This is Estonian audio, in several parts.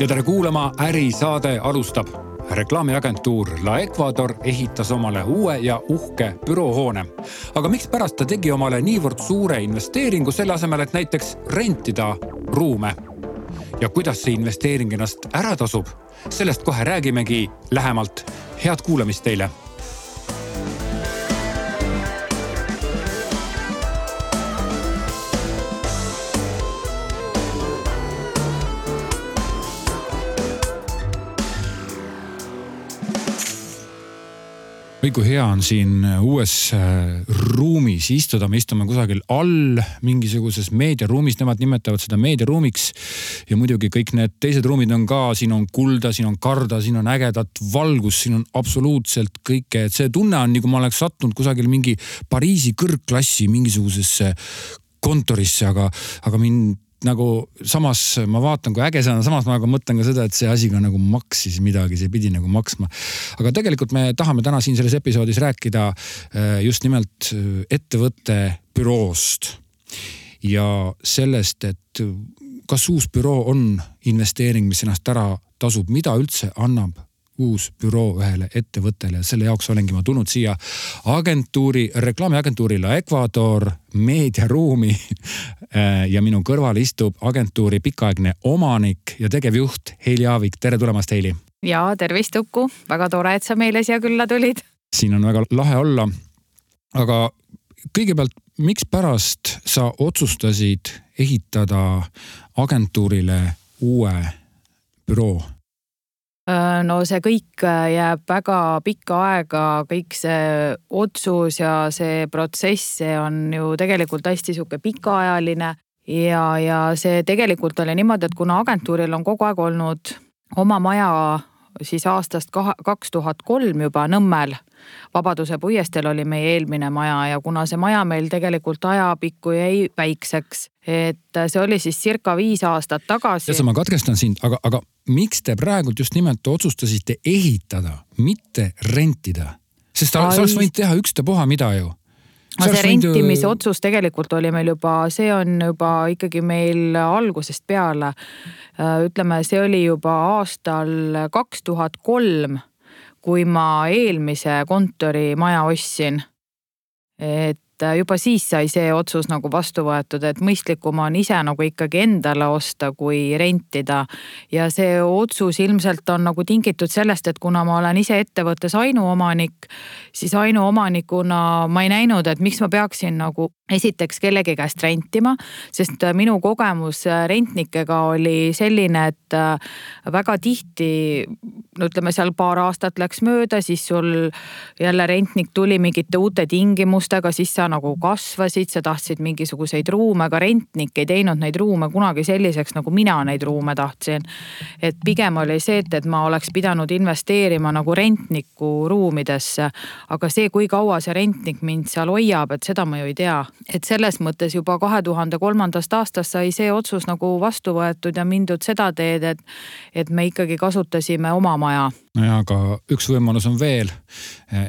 ja tere kuulama, ärisaade alustab. reklaamiagentuur La Ecuador ehitas omale uue ja uhke büroohoone. aga mikspärast ta tegi omale niivõrd suure investeeringu selle asemel, et näiteks rentida ruume? ja kuidas see investeering ennast ära tasub? sellest kohe räägimegi lähemalt. head kuulamist teile oi kui hea on siin äh, uues äh, ruumis istuda, me istume kusagil all mingisuguses meediaruumis, nemad nimetavad seda meediaruumiks. ja muidugi kõik need teised ruumid on ka, siin on kulda, siin on karda, siin on ägedat valgust, siin on absoluutselt kõike, et see tunne on nagu ma oleks sattunud kusagil mingi Pariisi kõrgklassi mingisugusesse kontorisse, aga, aga mind nagu samas ma vaatan, kui äge see on, samas ma nagu mõtlen ka seda, et see asi ka nagu maksis midagi, see pidi nagu maksma. aga tegelikult me tahame täna siin selles episoodis rääkida äh, just nimelt äh, ettevõtte büroost ja sellest, et kas uus büroo on investeering, mis ennast ära tasub, mida üldse annab uus büroo ühele ettevõttele ja selle jaoks olengi ma tulnud siia agentuuri, reklaamiagentuuri La Ecuador meediaruumi. ja minu kõrval istub agentuuri pikaaegne omanik ja tegevjuht Heili Aavik, tere tulemast, Heili. ja tervist, Uku, väga tore, et sa meile siia külla tulid. siin on väga lahe olla. aga kõigepealt, mikspärast sa otsustasid ehitada agentuurile uue büroo? No see kõik äh, jääb väga pikka aega, kõik see otsus ja see protsess, see on ju tegelikult hästi sihuke pikaajaline. ja, ja see tegelikult oli niimoodi, et kuna agentuuril on kogu aeg olnud oma maja siis aastast kaks tuhat kolm juba Nõmmel Vabaduse puiesteel oli meie eelmine maja ja kuna see maja meil tegelikult ajapikku jäi väikseks, et see oli siis circa viis aastat tagasi. tead sa, ma katkestan sind, aga, aga miks te praegult just nimelt otsustasite ehitada, mitte rentida? sest sa oleks võinud teha ükstapuha mida ju see, see rentimise ju... otsus tegelikult oli meil juba, see on juba ikkagi meil algusest peale. Äh, ütleme, see oli juba aastal kaks tuhat kolm, kui ma eelmise kontorimaja ostsin. et et äh, juba siis sai see otsus nagu vastu võetud, et mõistlikum on ise nagu ikkagi endale osta, kui rentida. ja see otsus ilmselt on nagu tingitud sellest, et kuna ma olen ise ettevõttes ainuomanik, siis ainuomanikuna ma ei näinud, et miks ma peaksin nagu esiteks kellegi käest rentima, sest äh, minu kogemus äh, rentnikega oli selline, et väga tihti no ütleme seal paar aastat läks mööda, siis sul jälle rentnik tuli mingite uute tingimustega, siis sa nagu kasvasid, sa tahtsid mingisuguseid ruume, aga rentnik ei teinud neid ruume kunagi selliseks, nagu mina neid ruume tahtsin. et pigem oli see, et, et ma oleks pidanud investeerima nagu rentniku ruumidesse. aga see, kui kaua see rentnik mind seal hoiab, et seda ma ju ei tea. Et selles mõttes juba kahe tuhande kolmandast aastast sai see otsus nagu vastu võetud ja mindud seda teed, et, et me ikkagi kasutasime oma maja nojah, aga üks võimalus on veel.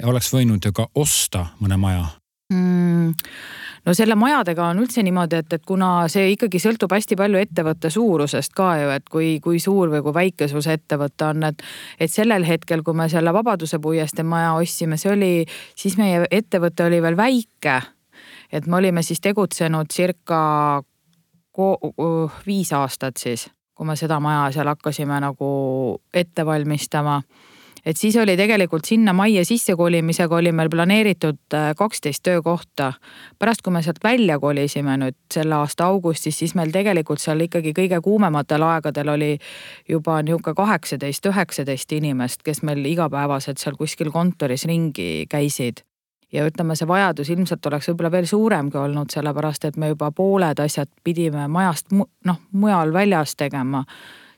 oleks võinud ju ka osta mõne maja mm.? no selle majadega on üldse niimoodi, et, et kuna see ikkagi sõltub hästi palju ettevõtte suurusest ka ju, et kui, kui suur või kui väike sul see ettevõte on, et. et sellel hetkel, kui me selle Vabaduse puiestee maja ostsime, see oli, siis meie ettevõte oli veel väike. Et me olime siis tegutsenud circa viis aastat siis, kui me seda maja seal hakkasime nagu ette valmistama et siis oli tegelikult sinna majja sissekolimisega oli meil planeeritud äh, kaksteist töökohta. pärast, kui me sealt välja kolisime nüüd selle aasta augustis, siis meil tegelikult seal ikkagi kõige kuumematel aegadel oli juba nihuke kaheksateist, üheksateist inimest, kes meil igapäevaselt seal kuskil kontoris ringi käisid ja ütleme, see vajadus ilmselt oleks võib-olla veel suuremgi olnud, sellepärast et me juba pooled asjad pidime majast noh, mujal väljas tegema.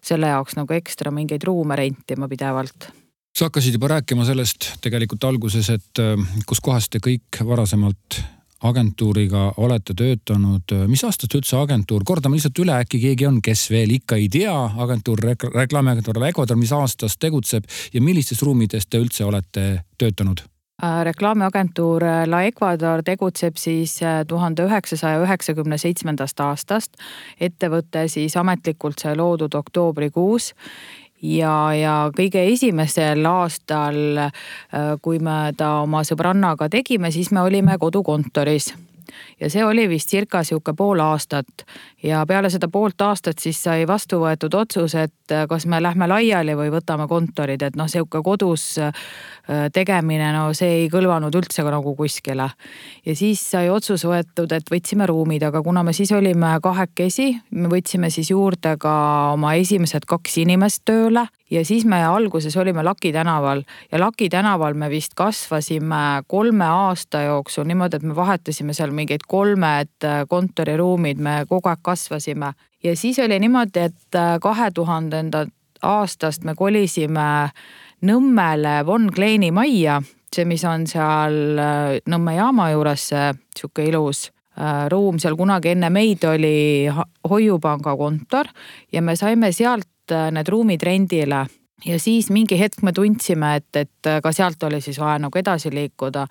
selle jaoks nagu ekstra mingeid ruume rentima pidevalt sa hakkasid juba rääkima sellest tegelikult alguses, et äh, kuskohas te kõik varasemalt agentuuriga olete töötanud, mis aastast üldse agentuur, kordame lihtsalt üle, äkki keegi on, kes veel ikka ei tea, agentuur, reklaamiagentuur Ecuador, mis aastast tegutseb ja millistes ruumides te üldse olete töötanud? Reklaamiagentuur La Ecuador tegutseb siis tuhande üheksasaja üheksakümne seitsmendast aastast. ettevõte siis ametlikult sai loodud oktoobrikuus ja, ja kõige esimesel aastal, kui me ta oma sõbrannaga tegime, siis me olime kodukontoris ja see oli vist circa sihuke pool aastat. ja peale seda poolt aastat siis sai vastu võetud otsus, et kas me lähme laiali või võtame kontorid, et noh, sihuke kodus äh, tegemine, no see ei kõlvanud üldse nagu kuskile. ja siis sai otsus võetud, et võtsime ruumid, aga kuna me siis olime kahekesi, me võtsime siis juurde ka oma esimesed kaks inimest tööle ja siis me alguses olime Laki tänaval. Ja Laki tänaval me vist kasvasime kolme aasta jooksul niimoodi, et me vahetasime seal mingeid kolmed äh, kontoriruumid, me kogu aeg kasvasime. ja siis oli niimoodi, et äh, kahe tuhandenda aastast me kolisime Nõmmele Von Kleini majja, see, mis on seal äh, Nõmme jaama juures, see sihuke ilus ruum seal kunagi enne meid oli Hoiupanga kontor. Ja me saime sealt need ruumid rendile. Ja siis mingi hetk me tundsime, et, et äh, ka sealt oli siis vaja nagu edasi liikuda.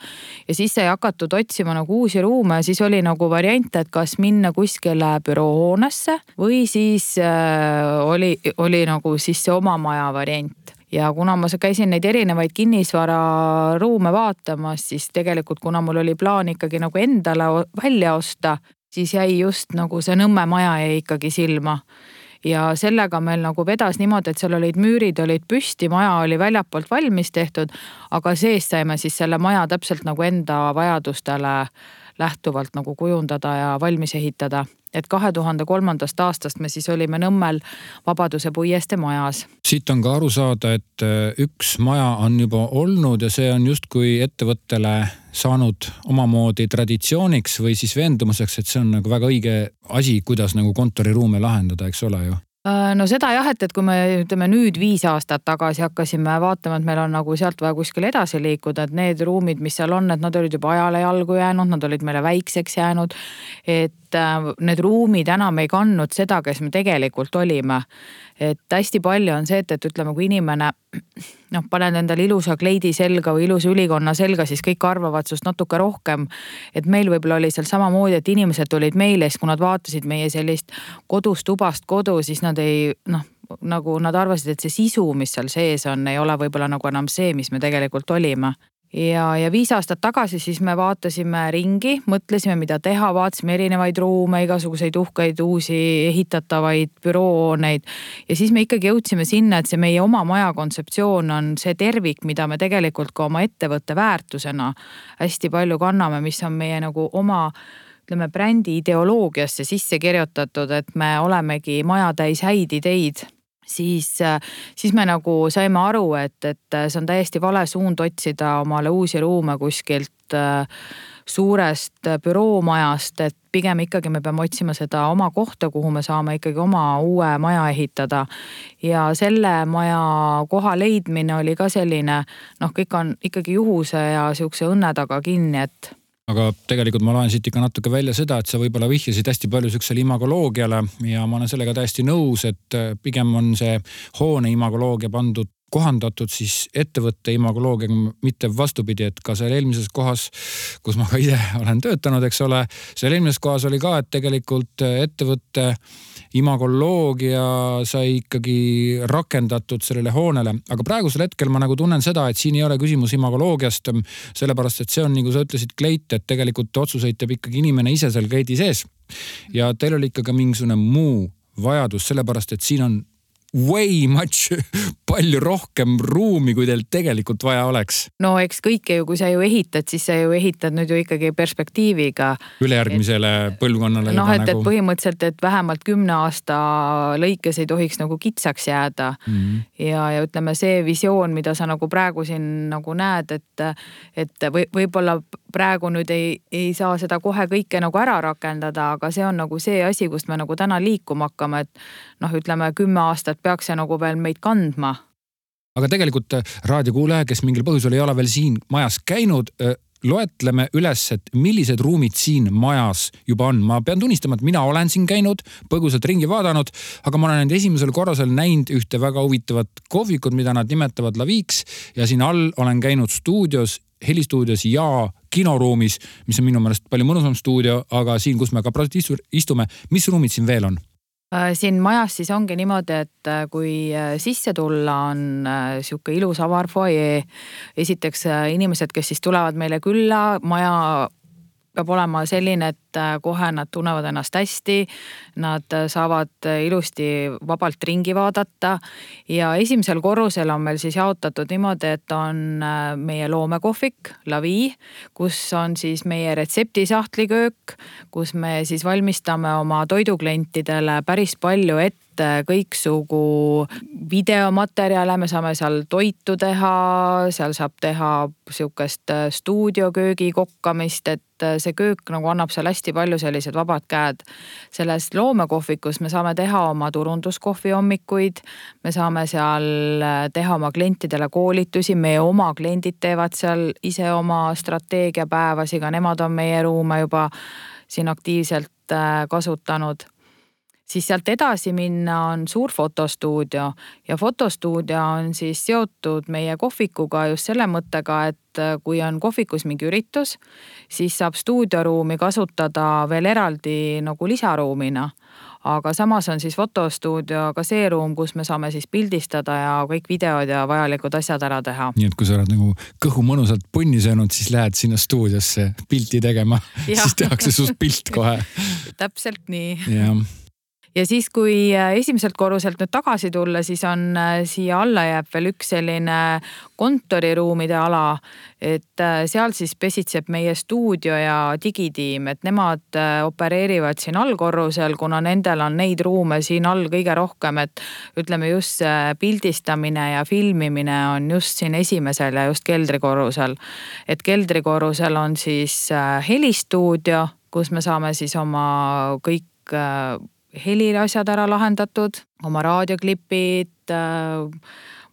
ja siis sai hakatud otsima nagu uusi ruume siis oli nagu variant, et kas minna kuskile büroohoonesse või siis äh, oli, oli nagu siis see oma maja variant. Ja kuna ma käisin neid erinevaid kinnisvararuume vaatamas, siis tegelikult kuna mul oli plaan ikkagi nagu endale välja osta, siis jäi just nagu see Nõmme maja jäi ikkagi silma ja sellega meil nagu vedas niimoodi, et seal olid müürid olid püsti, maja oli väljapoolt valmis tehtud, aga sees saime siis selle maja täpselt nagu enda vajadustele lähtuvalt nagu kujundada ja valmis ehitada et kahe tuhande kolmandast aastast me siis olime Nõmmel Vabaduse puiestee majas. siit on ka aru saada, et äh, üks maja on juba olnud ja see on justkui ettevõttele saanud omamoodi traditsiooniks või siis veendumuseks, et see on nagu väga õige asi, kuidas nagu kontoriruume lahendada, eks ole ju no seda jah, et, et kui me ütleme nüüd viis aastat tagasi hakkasime vaatama, et meil on nagu sealt vaja kuskile edasi liikuda, et need ruumid, mis seal on, et nad olid juba ajale jalgu jäänud, nad olid meile väikseks jäänud. et äh, need ruumid enam ei kandnud seda, kes me tegelikult olime et hästi palju on see, et, et ütleme, kui inimene noh, paned endale ilusa kleidi selga või ilusa ülikonna selga, siis kõik arvavad sinust natuke rohkem. et meil võib-olla oli seal samamoodi, et inimesed tulid meile, siis kui nad vaatasid meie sellist kodust tubast kodu, siis nad ei noh nagu nad arvasid, et see sisu, mis seal sees on, ei ole võib-olla nagu enam see, mis me tegelikult olime ja, ja viis aastat tagasi siis me vaatasime ringi, mõtlesime, mida teha, vaatasime erinevaid ruume, igasuguseid uhkeid uusi ehitatavaid büroohooneid. ja siis me ikkagi jõudsime sinna, et see meie oma maja kontseptsioon on see tervik, mida me tegelikult ka oma ettevõtte väärtusena hästi palju kanname, mis on meie nagu oma ütleme brändi ideoloogiasse sisse kirjutatud, et me olemegi maja täis häid ideid siis, siis me nagu saime aru, et, et see on täiesti vale suund otsida omale uusi ruume kuskilt äh, suurest büroomajast, et pigem ikkagi me peame otsima seda oma kohta, kuhu me saame ikkagi oma uue maja ehitada. ja selle maja koha leidmine oli ka selline noh, kõik on ikkagi juhuse ja sihukese õnne taga kinni, et aga tegelikult ma loen siit ikka natuke välja seda, et sa võib-olla vihjasid hästi palju sihukesele imagoloogiale ja ma olen sellega täiesti nõus, et äh, pigem on see hoone imagoloogia pandud kohandatud siis ettevõtte imagoloogiaga, mitte vastupidi, et ka seal eelmises kohas, kus ma ka ise olen töötanud, eks ole, seal eelmises kohas oli ka, et tegelikult ettevõtte imagoloogia sai ikkagi rakendatud sellele hoonele, aga praegusel hetkel ma nagu tunnen seda, et siin ei ole küsimus imagoloogiast, sellepärast et see on, nagu sa ütlesid, kleit, et tegelikult otsuseid teeb ikkagi inimene ise seal kleidi sees. ja teil oli ikka ka mingisugune muu vajadus, sellepärast et siin on way much, palju rohkem ruumi, kui teil tegelikult vaja oleks. no eks kõike ju, kui sa ju ehitad, siis sa ju ehitad nüüd ju ikkagi perspektiiviga. ülejärgmisele et, põlvkonnale. noh, et nagu..., et põhimõtteliselt, et vähemalt kümne aasta lõikes ei tohiks nagu kitsaks jääda mm. -hmm. ja, ja ütleme, see visioon, mida sa nagu praegu siin nagu näed, et, et või võib-olla praegu nüüd ei, ei saa seda kohe kõike nagu ära rakendada, aga see on nagu see asi, kust me nagu täna liikuma hakkame, et noh, ütleme kümme aastat peaks see nagu veel meid kandma. aga tegelikult äh, raadiokuulaja, kes mingil põhjusel ei ole veel siin majas käinud, äh, loetleme üles, et millised ruumid siin majas juba on. ma pean tunnistama, et mina olen siin käinud, põgusalt ringi vaadanud, aga ma olen esimesel korrusel näinud ühte väga huvitavat kohvikut, mida nad nimetavad Laviks ja siin all olen käinud stuudios helistuudios ja kinoruumis, mis on minu meelest palju mõnusam stuudio, aga siin, kus me ka praegu istume, mis ruumid siin veel on? Äh, siin majas siis ongi niimoodi, et äh, kui äh, sisse tulla, on sihuke ilus avar fuajee. esiteks inimesed, kes siis tulevad meile külla, maja peab olema selline, et äh, kohe nad tunnevad ennast hästi. Nad äh, saavad äh, ilusti vabalt ringi vaadata ja esimesel korrusel on meil siis jaotatud niimoodi, et on meie loomekohvik, lavi, kus on siis meie retseptisahtliköök, kus me siis valmistame oma toiduklientidele päris palju ette kõiksugu videomaterjale, me saame seal toitu teha, seal saab teha sihukest stuudioköögi kokkamist, et see köök nagu annab seal hästi palju sellised vabad käed. selles loomekohvikus me saame teha oma turunduskohvi hommikuid, me saame seal teha oma klientidele koolitusi, meie oma kliendid teevad seal ise oma strateegiapäevasi, ka nemad on meie ruume juba siin aktiivselt äh, kasutanud siis sealt edasi minna on suur fotostuudio ja fotostuudio on siis seotud meie kohvikuga just selle mõttega, et äh, kui on kohvikus mingi üritus, siis saab stuudioruumi kasutada veel eraldi nagu lisaruumina aga samas on siis fotostuudio ka see ruum, kus me saame siis pildistada ja kõik videod ja vajalikud asjad ära teha. nii et kui sa oled nagu kõhu mõnusalt punni söönud, siis lähed sinna stuudiosse pilti tegema, siis tehakse sinust pilt kohe täpselt nii. jah ja siis, kui äh, esimeselt korruselt nüüd tagasi tulla, siis on äh, siia alla jääb veel üks selline kontoriruumide ala. et äh, seal siis pesitseb meie stuudio ja digitiim, et nemad opereerivad siin allkorrusel, kuna nendel on neid ruume siin all kõige rohkem, et ütleme just see pildistamine ja filmimine on just siin esimesel ja just keldrikorrusel. et keldrikorrusel on siis helistuudio, kus me saame siis oma kõik heliasjad ära lahendatud, oma raadioklipid äh,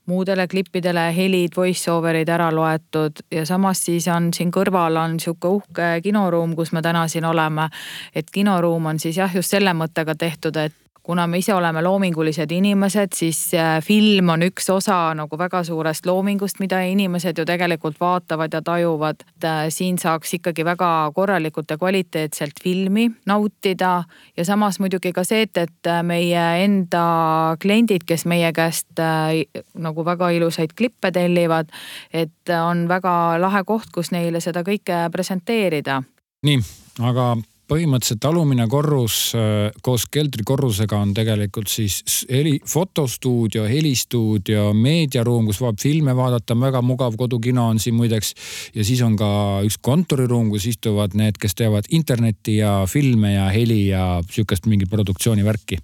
muudele klippidele helid, voice over'id ära loetud ja samas siis on siin kõrval on sihuke uhke kinoruum, kus me täna siin oleme. et kinoruum on siis jah, just selle mõttega tehtud, et kuna me ise oleme loomingulised inimesed, siis äh, film on üks osa nagu väga suurest loomingust, mida inimesed ju tegelikult vaatavad ja tajuvad. Äh, siin saaks ikkagi väga korralikult ja kvaliteetselt filmi nautida ja samas muidugi ka see, et, et äh, meie enda kliendid, kes meie käest nagu väga ilusaid klippe tellivad, et on väga lahe koht, kus neile seda kõike presenteerida. nii, aga põhimõtteliselt alumine korrus äh, koos keldrikorrusega on tegelikult siis heli, fotostuudio, helistuudio, meediaruum, kus saab filme vaadata, väga mugav kodukino on siin muideks. ja siis on ka üks kontoriruum, kus istuvad need, kes teevad internetti ja filme ja heli ja sihukest mingit produktsioonivärki.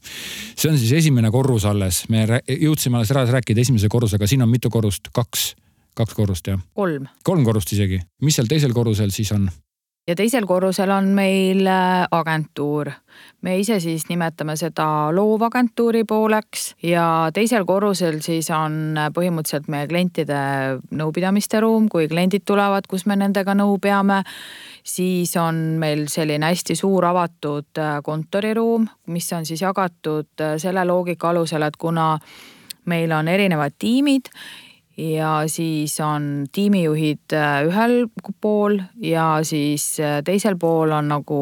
see on siis esimene korrus alles, me jõudsime alles ära rääkida esimese korrusega, siin on mitu korrust, kaks kaks korrust jah? kolm. kolm korrust isegi, mis seal teisel korrusel siis on? Ja teisel korrusel on meil äh, agentuur. me ise siis nimetame seda loovagentuuri pooleks ja teisel korrusel siis on äh, põhimõtteliselt meie klientide nõupidamiste ruum, kui kliendid tulevad, kus me nendega nõu peame. siis on meil selline hästi suur avatud äh, kontoriruum, mis on siis jagatud selle loogika alusel, et kuna meil on erinevad tiimid ja siis on tiimijuhid äh, ühel pool ja siis äh, teisel pool on nagu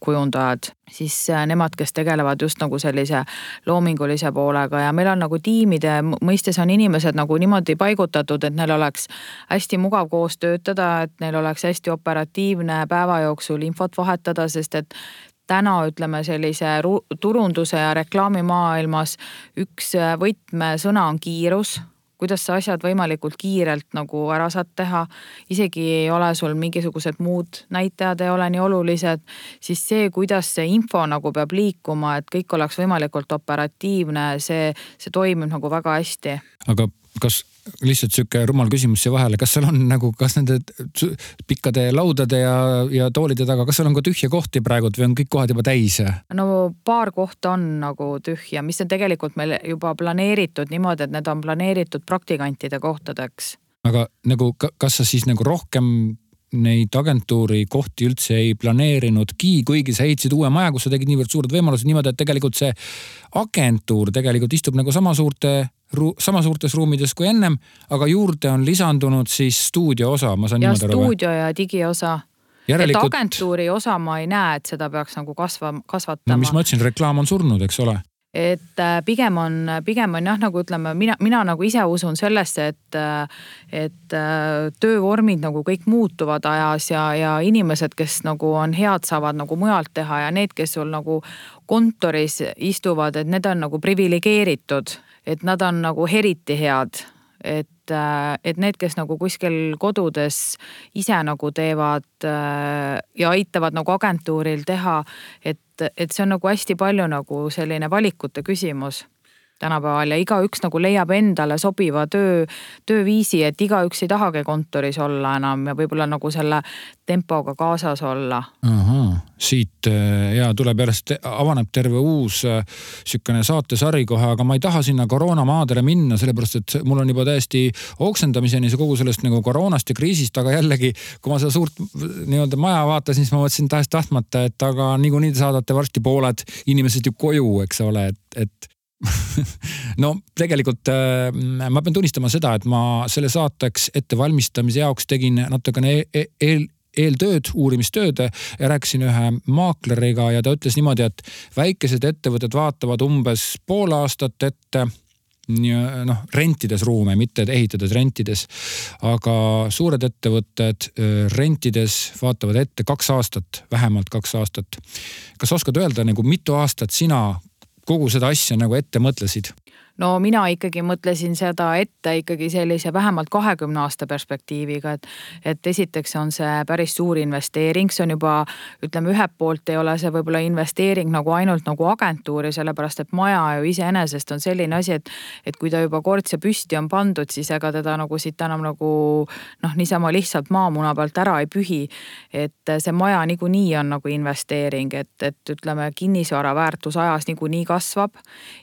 kujundajad, siis äh, nemad, kes tegelevad just nagu sellise loomingulise poolega ja meil on nagu tiimide mõistes on inimesed nagu niimoodi paigutatud, et neil oleks hästi mugav koos töötada, et neil oleks hästi operatiivne päeva jooksul infot vahetada, sest et täna ütleme sellise turunduse ja reklaamimaailmas üks võtmesõna on kiirus kuidas sa asjad võimalikult kiirelt nagu ära saad teha. isegi ei ole sul mingisugused muud näitajad ei ole nii olulised, siis see, kuidas see info nagu peab liikuma, et kõik oleks võimalikult operatiivne, see, see toimib nagu väga hästi. aga kas lihtsalt sihuke rumal küsimus siia vahele, kas seal on nagu, kas nende pikkade laudade ja, ja toolide taga, kas seal on ka tühje kohti praegu või on kõik kohad juba täis? no paar kohta on nagu tühja, mis on tegelikult meil juba planeeritud niimoodi, et need on planeeritud praktikantide kohtadeks. aga nagu, kas sa siis nagu rohkem neid agentuuri kohti üldse ei planeerinudki, kuigi sa ehitasid uue maja, kus sa tegid niivõrd suured võimalused niimoodi, et tegelikult see agentuur tegelikult istub nagu sama suurte sama suurtes ruumides kui ennem, aga juurde on lisandunud siis stuudio osa, ma saan ja niimoodi aru. stuudio ja digiosa Järelikult... et agentuuri osa ma ei näe, et seda peaks nagu kasva, kasvatama. no mis ma ütlesin, reklaam on surnud, eks ole et äh, pigem on, pigem on jah, nagu ütleme, mina, mina nagu ise usun sellesse, et, äh, et äh, töövormid nagu kõik muutuvad ajas ja, ja inimesed, kes nagu on head, saavad nagu mujalt teha ja need, kes sul nagu kontoris istuvad, et need on nagu priviligeeritud, et nad on nagu eriti head et, et need, kes nagu kuskil kodudes ise nagu teevad ja aitavad nagu agentuuril teha, et, et see on nagu hästi palju nagu selline valikute küsimus tänapäeval ja igaüks nagu leiab endale sobiva töö, tööviisi, et igaüks ei tahagi kontoris olla enam ja võib-olla nagu selle tempoga kaasas olla. siit äh, ja tuleb järjest, avaneb terve uus äh, sihukene saatesari kohe, aga ma ei taha sinna koroonamaadele minna, sellepärast et mul on juba täiesti oksendamiseni see kogu sellest nagu koroonast ja kriisist, aga jällegi, kui ma seda suurt nii-öelda maja vaatasin, siis ma mõtlesin tahes-tahtmata, et aga niikuinii te saadate varsti pooled inimesed ju koju, eks ole, et, et no tegelikult äh, ma pean tunnistama seda, et ma selle saateks ettevalmistamise jaoks tegin natukene e-, e eel, eeltööd, uurimistööd ja rääkisin ühe maakleriga ja ta ütles niimoodi, et väikesed ettevõtted vaatavad umbes pool aastat ette noh, rentides ruume, mitte ehitades, rentides. aga suured ettevõtted äh, rentides vaatavad ette kaks aastat, vähemalt kaks aastat. kas oskad öelda nagu mitu aastat sina kogu seda asja nagu ette mõtlesid? No mina ikkagi mõtlesin seda ette ikkagi sellise vähemalt kahekümne aasta perspektiiviga, et, et esiteks on see päris suur investeering, see on juba ütleme, ühelt poolt ei ole see võib-olla investeering nagu ainult nagu agentuuri, sellepärast et maja ju iseenesest on selline asi, et, et kui ta juba kord see püsti on pandud, siis ega teda nagu siit enam nagu noh, niisama lihtsalt maamuna pealt ära ei pühi. et see maja niikuinii on nagu investeering, et, et ütleme, kinnisvara väärtus ajas niikuinii kasvab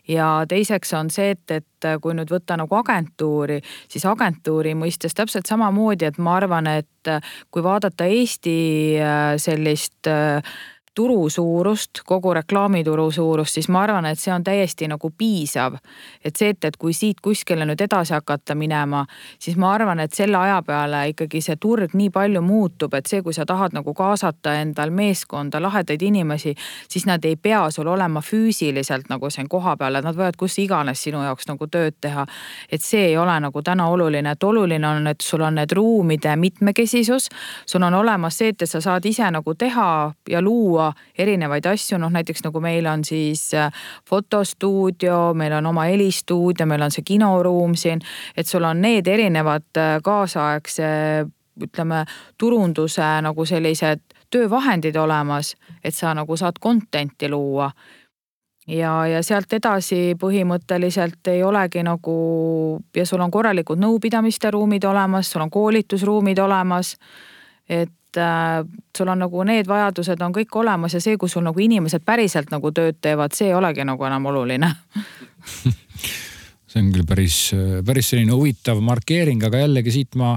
ja teiseks on see see, et, et kui nüüd võtta nagu agentuuri, siis agentuuri mõistes täpselt samamoodi, et ma arvan, et kui vaadata Eesti äh, sellist äh, turu suurust, kogu reklaamituru suurust, siis ma arvan, et see on täiesti nagu piisav. et see, et, et kui siit kuskile nüüd edasi hakata minema, siis ma arvan, et selle aja peale ikkagi see turg nii palju muutub, et see, kui sa tahad nagu kaasata endal meeskonda lahedaid inimesi, siis nad ei pea sul olema füüsiliselt nagu siin kohapeal, et nad võivad kus iganes sinu jaoks nagu tööd teha. et see ei ole nagu täna oluline, et oluline on, et sul on need ruumide mitmekesisus, sul on olemas see, et sa saad ise nagu teha ja luua luua erinevaid asju, noh näiteks nagu meil on siis äh, fotostuudio, meil on oma helistuudio, meil on see kinoruum siin, et sul on need erinevad äh, kaasaegse ütleme, turunduse nagu sellised töövahendid olemas, et sa nagu saad content'i luua ja, ja sealt edasi põhimõtteliselt ei olegi nagu ja sul on korralikud nõupidamiste ruumid olemas, sul on koolitusruumid olemas. et et äh, sul on nagu need vajadused on kõik olemas ja see, kus sul nagu inimesed päriselt nagu tööd teevad, see ei olegi nagu enam oluline. See on küll päris, päris selline huvitav markeering, aga jällegi siit ma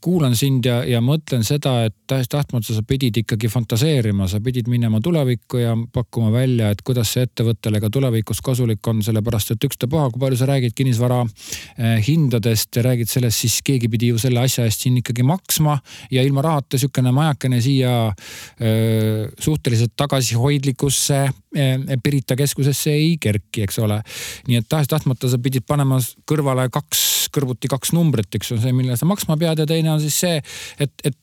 kuulan sind ja, ja mõtlen seda, et tahes-tahtmata sa pidid ikkagi fantaseerima, sa pidid minema tulevikku ja pakkuma välja, et kuidas see ettevõttele ka tulevikus kasulik on, sellepärast et ükstapuha, kui palju sa räägid kinnisvara äh, hindadest ja räägid sellest, siis keegi pidi ju selle asja eest siin ikkagi maksma ja ilma rahata sihukene majakene siia öö, äh, suhteliselt tagasihoidlikusse Pirita keskusesse ei kerki, eks ole. nii et tahes-tahtmata sa pidid panema kõrvale kaks, kõrvuti kaks numbrit, üks on see, mille sa maksma pead ja teine on siis see, et, et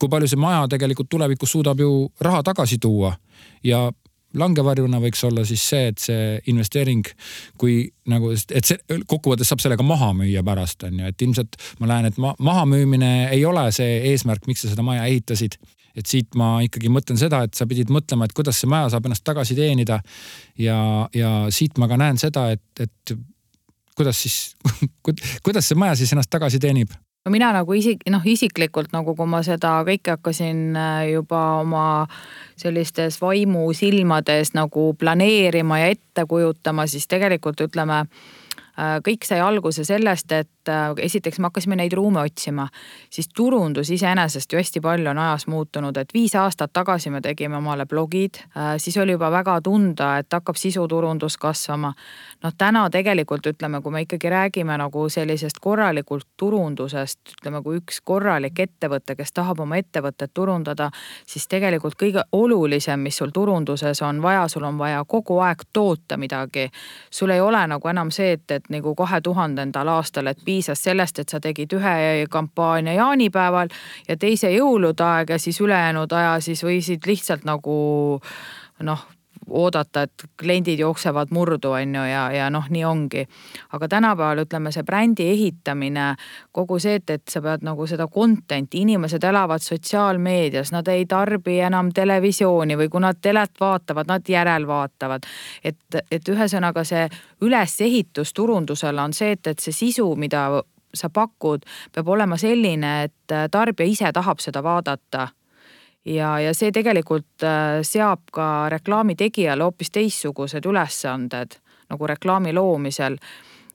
kui palju see maja tegelikult tulevikus suudab ju raha tagasi tuua ja langevarjuna võiks olla siis see, et see investeering, kui nagu, et see kokkuvõttes saab sellega maha müüa pärast on ju, et ilmselt ma näen, et ma, mahamüümine ei ole see eesmärk, miks sa seda maja ehitasid. Et siit ma ikkagi mõtlen seda, et sa pidid mõtlema, et kuidas see maja saab ennast tagasi teenida. ja, ja siit ma ka näen seda, et, et kuidas siis kuidas see maja siis ennast tagasi teenib? no mina nagu isik, noh isiklikult nagu, kui ma seda kõike hakkasin äh, juba oma sellistes vaimusilmades nagu planeerima ja ette kujutama, siis tegelikult ütleme kõik sai alguse sellest, et esiteks me hakkasime neid ruume otsima, siis turundus iseenesest ju hästi palju on ajas muutunud, et viis aastat tagasi me tegime omale blogid, siis oli juba väga tunda, et hakkab sisuturundus kasvama. noh, täna tegelikult ütleme, kui me ikkagi räägime nagu sellisest korralikust turundusest, ütleme, kui üks korralik ettevõte, kes tahab oma ettevõtet turundada, siis tegelikult kõige olulisem, mis sul turunduses on vaja, sul on vaja kogu aeg toota midagi. sul ei ole nagu enam see, et, et nagu kahe tuhandendal aastal, et piisas sellest, et sa tegid ühe kampaania jaanipäeval ja teise jõulude aeg ja siis ülejäänud aja siis võisid lihtsalt nagu noh oodata, et kliendid jooksevad murdu, on ju, ja, ja noh, nii ongi. aga tänapäeval ütleme, see brändi ehitamine, kogu see, et, et sa pead nagu seda content'i, inimesed elavad sotsiaalmeedias, nad ei tarbi enam televisiooni või kui nad telet vaatavad, nad järelvaatavad. et, et ühesõnaga see ülesehitus turundusele on see, et, et see sisu, mida sa pakud, peab olema selline, et tarbija ise tahab seda vaadata ja, ja see tegelikult äh, seab ka reklaami tegijale hoopis teistsugused ülesanded nagu reklaami loomisel.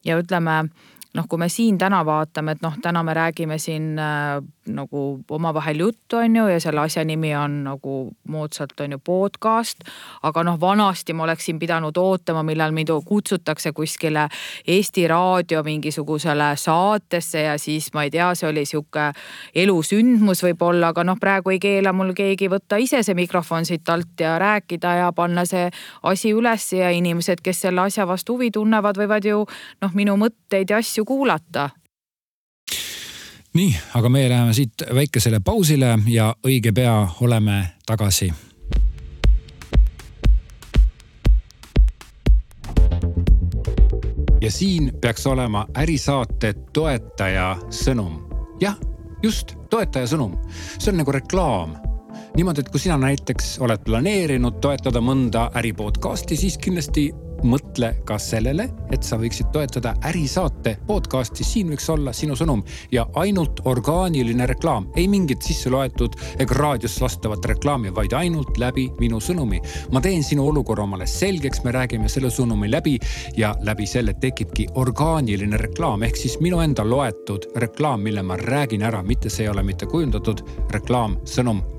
ja ütleme noh, kui me siin täna vaatame, et noh, täna me räägime siin äh, nagu omavahel juttu, on ju, ja selle asja nimi on nagu moodsalt on ju podcast. aga noh, vanasti ma oleksin pidanud ootama, millal mind kutsutakse kuskile Eesti Raadio mingisugusele saatesse ja siis ma ei tea, see oli sihuke elusündmus võib-olla, aga noh, praegu ei keela mul keegi võtta ise see mikrofon siit alt ja rääkida ja panna see asi ülesse ja inimesed, kes selle asja vastu huvi tunnevad, võivad ju noh, minu mõtteid ja asju kuulata nii, aga meie läheme siit väikesele pausile ja õige pea oleme tagasi. ja siin peaks olema ärisaate toetaja sõnum. jah, just toetaja sõnum, see on nagu reklaam niimoodi, et kui sina näiteks oled planeerinud toetada mõnda äri podcast'i, siis kindlasti mõtle ka sellele, et sa võiksid toetada ärisaate podcast'i, siin võiks olla sinu sõnum. Ja ainult orgaaniline reklaam, ei mingit sisse loetud ega raadios lastavat reklaami, vaid ainult läbi minu sõnumi. ma teen sinu olukorra omale selgeks, me räägime selle sõnumi läbi ja läbi selle tekibki orgaaniline reklaam. Ehk siis minu enda loetud reklaam, mille ma räägin ära, mitte see ei ole mitte kujundatud reklaamsõnum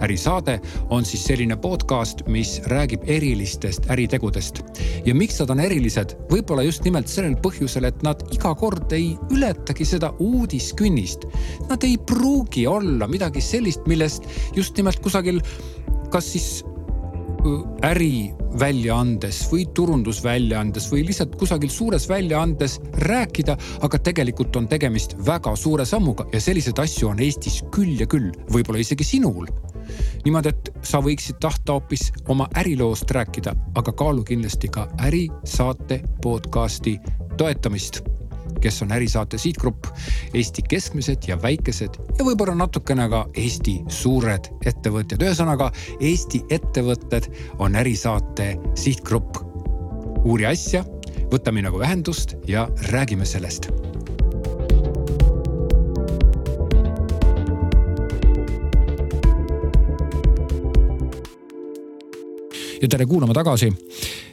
ärisaade on siis selline podcast, mis räägib erilistest äritegudest. ja miks nad on erilised? võib-olla just nimelt sellel põhjusel, et nad iga kord ei ületagi seda uudiskünnist. Nad ei pruugi olla midagi sellist, millest just nimelt kusagil kas siis äriväljaandes või turundusväljaandes või lihtsalt kusagil suures väljaandes rääkida, aga tegelikult on tegemist väga suure sammuga ja selliseid asju on Eestis küll ja küll, võib-olla isegi sinul. niimoodi, et sa võiksid tahta hoopis oma äriloost rääkida, aga kaalu kindlasti ka ärisaate podcast'i toetamist kes on ärisaate sihtgrupp, Eesti keskmised ja väikesed ja võib-olla natukene ka Eesti suured ettevõtjad. ühesõnaga Eesti ettevõtted on ärisaate sihtgrupp. uuri asja, võta minuga ühendust ja räägime sellest ja tere kuulama tagasi.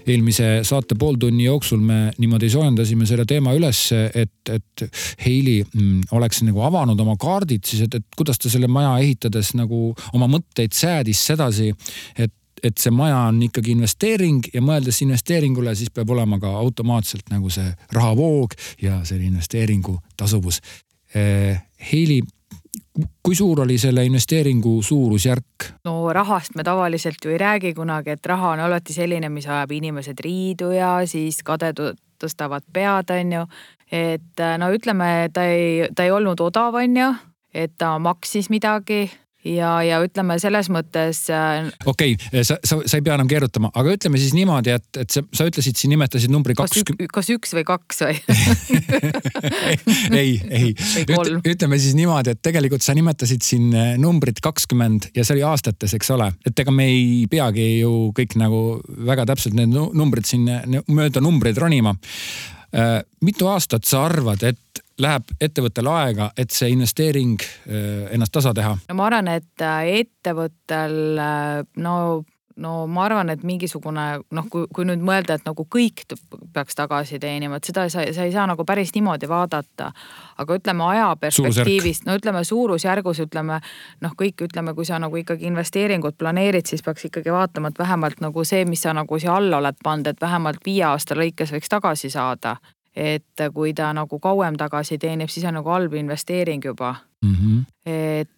eelmise saate pooltunni jooksul me niimoodi soojendasime selle teema ülesse, et, et Heili mm, oleks nagu avanud oma kaardid siis, et, et kuidas ta selle maja ehitades nagu oma mõtteid säädis sedasi, et et see maja on ikkagi investeering ja mõeldes investeeringule, siis peab olema ka automaatselt nagu see rahavoog ja selle investeeringu tasuvus. Eh, Heili, kui suur oli selle investeeringu suurusjärk? no rahast me tavaliselt ju ei räägi kunagi, et raha on alati selline, mis ajab inimesed riidu ja siis kadedud tõstavad pead, on ju. et no ütleme, ta ei, ta ei olnud odav, on ju, et ta maksis midagi ja, ja ütleme selles mõttes. Äh, okei okay,, sa, sa, sa ei pea enam keerutama, aga ütleme siis niimoodi, et, et sa, sa ütlesid siin, nimetasid numbri kakskümmend. kas üks või kaks või ei, ei, Üt, ütleme siis niimoodi, et tegelikult sa nimetasid siin äh, numbrit kakskümmend ja see oli aastates, eks ole, et ega me ei peagi ju kõik nagu väga täpselt need numbrid siin mööda numbreid ronima. Äh, mitu aastat sa arvad, et läheb ettevõttel aega, et see investeering äh, ennast tasa teha? no ma arvan, et äh, ettevõttel äh, no no ma arvan, et mingisugune noh, kui, kui nüüd mõelda, et nagu kõik peaks tagasi teenima, et seda sa, sa ei saa nagu päris niimoodi vaadata. aga ütleme aja perspektiivist, no ütleme suurusjärgus ütleme noh, kõik ütleme, kui sa nagu ikkagi investeeringut planeerid, siis peaks ikkagi vaatama, et vähemalt nagu see, mis sa nagu siia alla oled pannud, et vähemalt viie aasta lõikes võiks tagasi saada. Et kui ta nagu kauem tagasi teenib, siis on nagu halb investeering juba mm. -hmm. et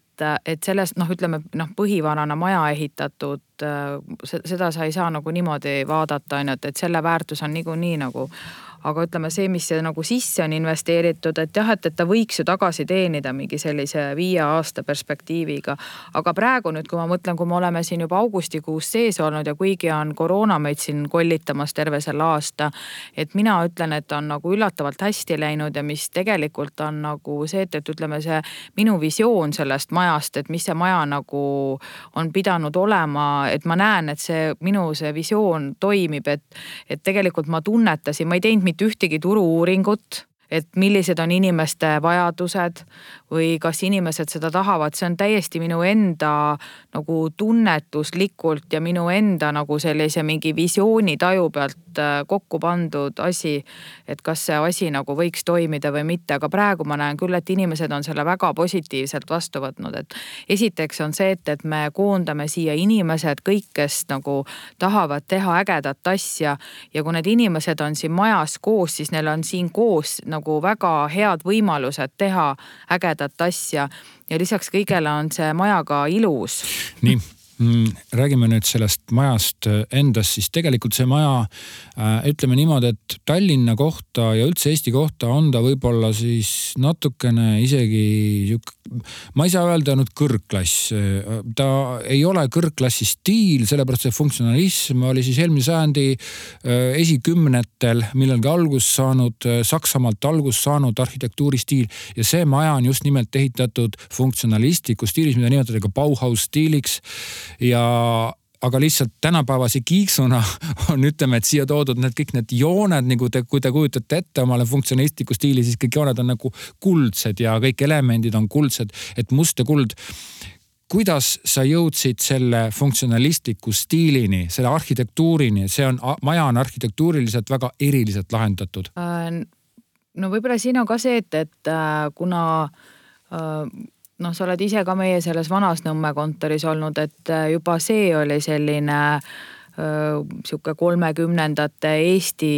et sellest noh, ütleme noh, põhivarana maja ehitatud, seda sa ei saa nagu niimoodi vaadata, on ju, et, et selle väärtus on niikuinii nagu aga ütleme see, mis nagu sisse on investeeritud, et jah, et, et ta võiks ju tagasi teenida mingi sellise viie aasta perspektiiviga. aga praegu nüüd, kui ma mõtlen, kui me oleme siin juba augustikuus sees olnud ja kuigi on koroona meid siin kollitamas terve selle aasta. et mina ütlen, et on nagu üllatavalt hästi läinud ja mis tegelikult on nagu see, et, et ütleme, see minu visioon sellest majast, et mis see maja nagu on pidanud olema, et ma näen, et see minu see visioon toimib, et, et tegelikult ma tunnetasin, ma ei teinud mitte ühtegi turu-uuringut, et millised on inimeste vajadused või kas inimesed seda tahavad, see on täiesti minu enda nagu tunnetuslikult ja minu enda nagu sellise mingi visioonitaju pealt äh, kokku pandud asi. et kas see asi nagu võiks toimida või mitte, aga praegu ma näen küll, et inimesed on selle väga positiivselt vastu võtnud, et esiteks on see, et, et me koondame siia inimesed, kõik, kes nagu tahavad teha ägedat asja ja kui need inimesed on siin majas koos, siis neil on siin koos nagu väga head võimalused teha ägedat ägedat asja ja lisaks kõigele on see maja ka ilus. nii räägime nüüd sellest majast äh, endast, siis tegelikult see maja äh,, ütleme niimoodi, et Tallinna kohta ja üldse Eesti kohta on ta võib-olla siis natukene isegi sihuke ma ei saa öelda nüüd kõrgklass, ta ei ole kõrgklassi stiil, sellepärast see funktsionalism oli siis eelmise sajandi äh, esikümnetel millalgi algust saanud, äh, Saksamaalt algust saanud arhitektuuristiil ja see maja on just nimelt ehitatud funktsionalistlikus stiilis, mida nimetatakse ka Bauhaus stiiliks ja aga lihtsalt tänapäevase kiiksuna on, ütleme, et siia toodud need kõik need jooned nagu te, kui te kujutate ette omale funktsionistlikku stiili, siis kõik jooned on nagu kuldsed ja kõik elemendid on kuldsed, et must ja kuld kuidas sa jõudsid selle funktsionalistliku stiilini, selle arhitektuurini, see on, maja on arhitektuuriliselt väga eriliselt lahendatud? Äh, no võib-olla siin on ka see, et, et äh, kuna äh, noh, sa oled ise ka meie selles vanas Nõmme kontoris olnud, et äh, juba see oli selline äh, sihuke kolmekümnendate Eesti,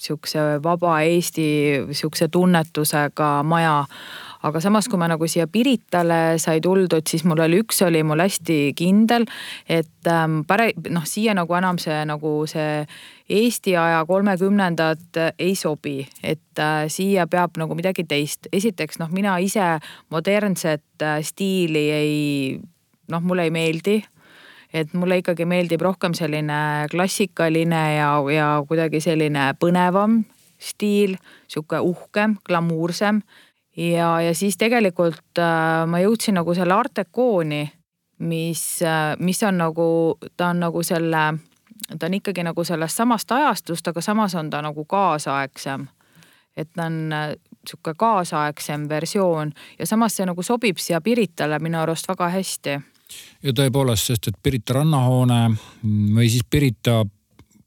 sihukese vaba Eesti sihukese tunnetusega maja aga samas, kui ma nagu siia Piritale sai tuldud, siis mul oli üks oli mul hästi kindel, et ähm, pare-, noh, siia nagu enam see nagu see Eesti aja kolmekümnendad ei sobi, et äh, siia peab nagu midagi teist. esiteks noh, mina ise modernset äh, stiili ei, noh, mulle ei meeldi et mulle ikkagi meeldib rohkem selline klassikaline ja, ja kuidagi selline põnevam stiil, sihuke uhkem, glamuursem ja, ja siis tegelikult äh, ma jõudsin nagu selle Art Deco'ni, mis äh,, mis on nagu, ta on nagu selle, ta on ikkagi nagu sellest samast ajastust, aga samas on ta nagu kaasaegsem. et ta on äh, sihuke kaasaegsem versioon ja samas see nagu sobib siia Piritale minu arust väga hästi ja tõepoolest, sest et Pirita rannahoone või siis Pirita